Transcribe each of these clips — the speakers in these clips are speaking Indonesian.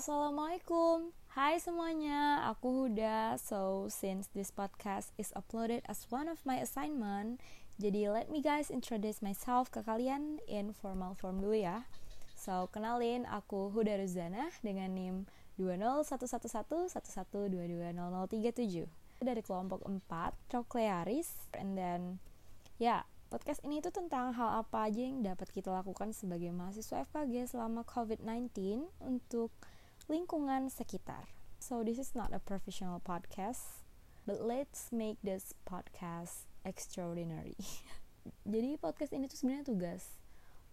Assalamualaikum. Hai semuanya, aku Huda. So, since this podcast is uploaded as one of my assignment Jadi let me guys introduce myself ke kalian in formal form dulu ya. So, kenalin aku Huda Ruzana dengan NIM 2011111220037 Dari kelompok 4, Troclearis And then, ya, yeah, podcast ini tuh tentang hal apa aja yang dapat kita lakukan sebagai mahasiswa FKG selama COVID-19 untuk lingkungan sekitar. So this is not a professional podcast, but let's make this podcast extraordinary. Jadi podcast ini tuh sebenarnya tugas,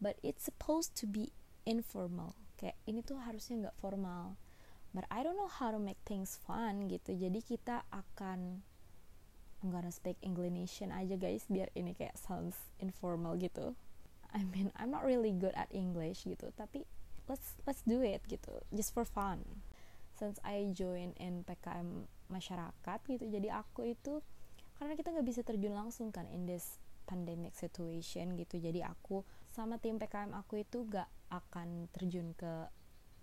but it's supposed to be informal. Kayak ini tuh harusnya nggak formal. But I don't know how to make things fun gitu. Jadi kita akan I'm gonna speak Englishan aja guys biar ini kayak sounds informal gitu. I mean I'm not really good at English gitu, tapi let's let's do it gitu just for fun. Since I join in PKM masyarakat gitu jadi aku itu karena kita nggak bisa terjun langsung kan in this pandemic situation gitu jadi aku sama tim PKM aku itu gak akan terjun ke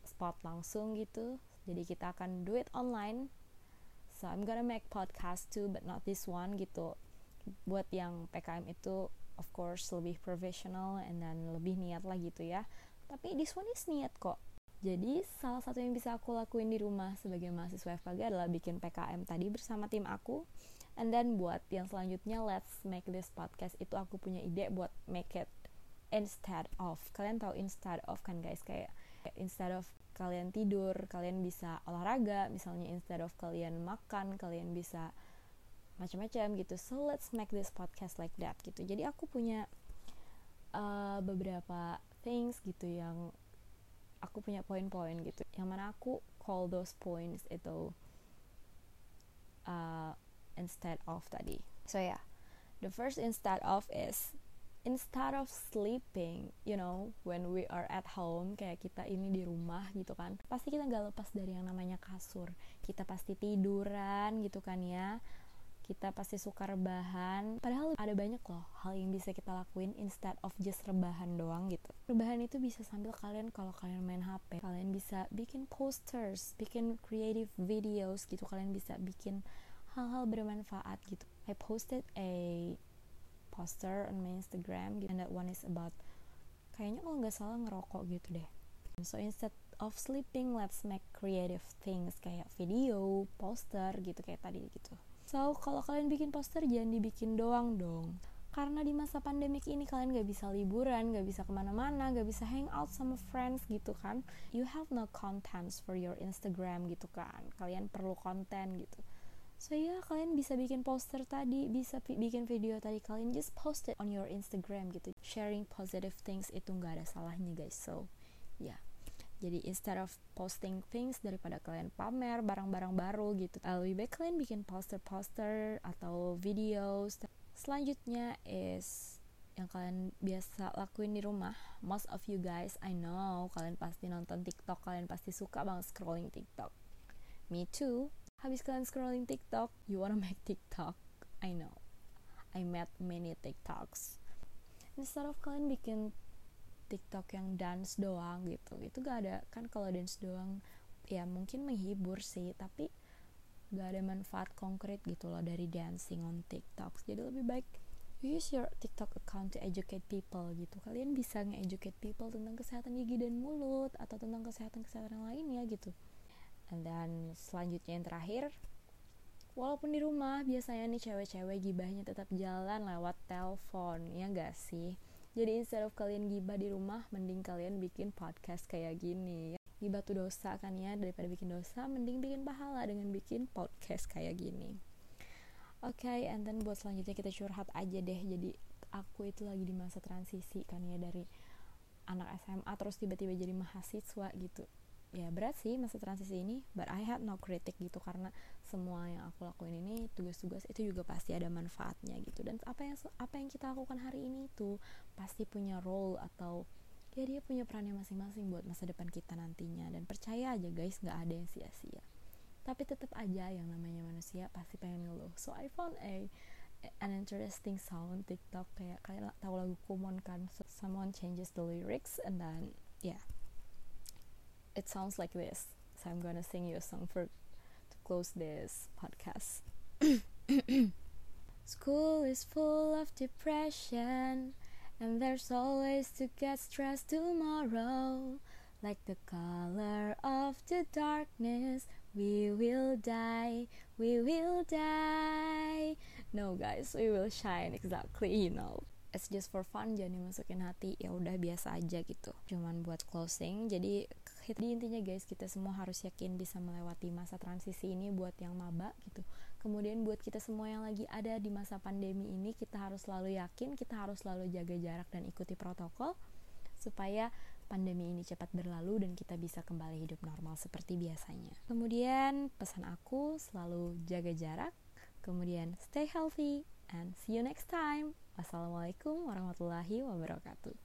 spot langsung gitu. Jadi kita akan do it online. So I'm gonna make podcast too but not this one gitu. Buat yang PKM itu of course lebih professional and then lebih niat lah gitu ya tapi this one is niat kok. Jadi salah satu yang bisa aku lakuin di rumah sebagai mahasiswa FKG adalah bikin PKM tadi bersama tim aku. And then buat yang selanjutnya let's make this podcast. Itu aku punya ide buat make it instead of kalian tahu instead of kan guys? Kayak instead of kalian tidur kalian bisa olahraga misalnya instead of kalian makan kalian bisa macam-macam gitu. So let's make this podcast like that gitu. Jadi aku punya uh, beberapa things gitu yang aku punya poin-poin gitu. Yang mana aku call those points itu uh, instead of tadi. So yeah. The first instead of is instead of sleeping you know when we are at home kayak kita ini di rumah gitu kan. Pasti kita nggak lepas dari yang namanya kasur. Kita pasti tiduran gitu kan ya kita pasti suka rebahan. Padahal ada banyak loh hal yang bisa kita lakuin instead of just rebahan doang gitu. Rebahan itu bisa sambil kalian kalau kalian main HP kalian bisa bikin posters bikin creative videos gitu. Kalian bisa bikin hal-hal bermanfaat gitu. I posted a poster on my Instagram gitu, and that one is about kayaknya kalau nggak salah ngerokok gitu deh. So instead of sleeping let's make creative things kayak video poster gitu kayak tadi gitu So, kalau kalian bikin poster jangan dibikin doang dong. Karena di masa pandemik ini kalian gak bisa liburan, gak bisa ke mana-mana, gak bisa hang out sama friends gitu kan. You have no contents for your Instagram gitu kan. Kalian perlu konten gitu. So ya yeah, kalian bisa bikin poster tadi, bisa bikin video tadi kalian just post it on your Instagram gitu. Sharing positive things itu gak ada salahnya guys. So ya. Yeah jadi instead of posting things daripada kalian pamer barang-barang baru gitu lebih baik kalian bikin poster-poster atau videos. Selanjutnya is yang kalian biasa lakuin di rumah. Most of you guys I know kalian pasti nonton TikTok kalian pasti suka banget scrolling TikTok. Me too. Habis kalian scrolling TikTok you wanna make TikTok? I know. I met many TikToks. Instead of kalian bikin TikTok yang dance doang gitu. Itu gak ada kan kalau dance doang ya mungkin menghibur sih tapi gak ada manfaat konkret gitu loh dari dancing on TikTok. Jadi lebih baik use your TikTok account to educate people gitu. Kalian bisa nge-educate people tentang kesehatan gigi dan mulut atau tentang kesehatan-kesehatan lainnya gitu. Then selanjutnya yang terakhir walaupun di rumah biasanya nih cewek-cewek gibahnya tetap jalan lewat telepon. Ya gak sih jadi instead of kalian gibah di rumah mending kalian bikin podcast kayak gini. Gibah tuh dosa kan ya daripada bikin dosa mending bikin pahala dengan bikin podcast kayak gini. Oke okay, and then buat selanjutnya kita curhat aja deh. Jadi aku itu lagi di masa transisi kan ya dari anak SMA terus tiba-tiba jadi mahasiswa gitu ya berat sih masa transisi ini but I had no critic gitu karena semua yang aku lakuin ini tugas-tugas itu juga pasti ada manfaatnya gitu. Dan apa yang apa yang kita lakukan hari ini tuh pasti punya role atau ya dia punya perannya masing-masing buat masa depan kita nantinya. Dan percaya aja guys nggak ada yang sia-sia. Tapi tetap aja yang namanya manusia pasti pengen ngeluh. So I found a an interesting sound TikTok kayak kayak tahu lagu Kumon kan? So, someone changes the lyrics and then yeah it sounds like this so I'm gonna sing you a song for to close this podcast. School is full of depression, and there's always to get stressed tomorrow. Like the color of the darkness, we will die, we will die. No, guys, we will shine exactly, you know it's just for fun jangan dimasukin hati ya udah biasa aja gitu cuman buat closing jadi jadi intinya guys kita semua harus yakin bisa melewati masa transisi ini buat yang maba gitu. Kemudian buat kita semua yang lagi ada di masa pandemi ini kita harus selalu yakin kita harus selalu jaga jarak dan ikuti protokol supaya pandemi ini cepat berlalu dan kita bisa kembali hidup normal seperti biasanya. Kemudian pesan aku selalu jaga jarak kemudian stay healthy and see you next time. Wassalamualaikum warahmatullahi wabarakatuh.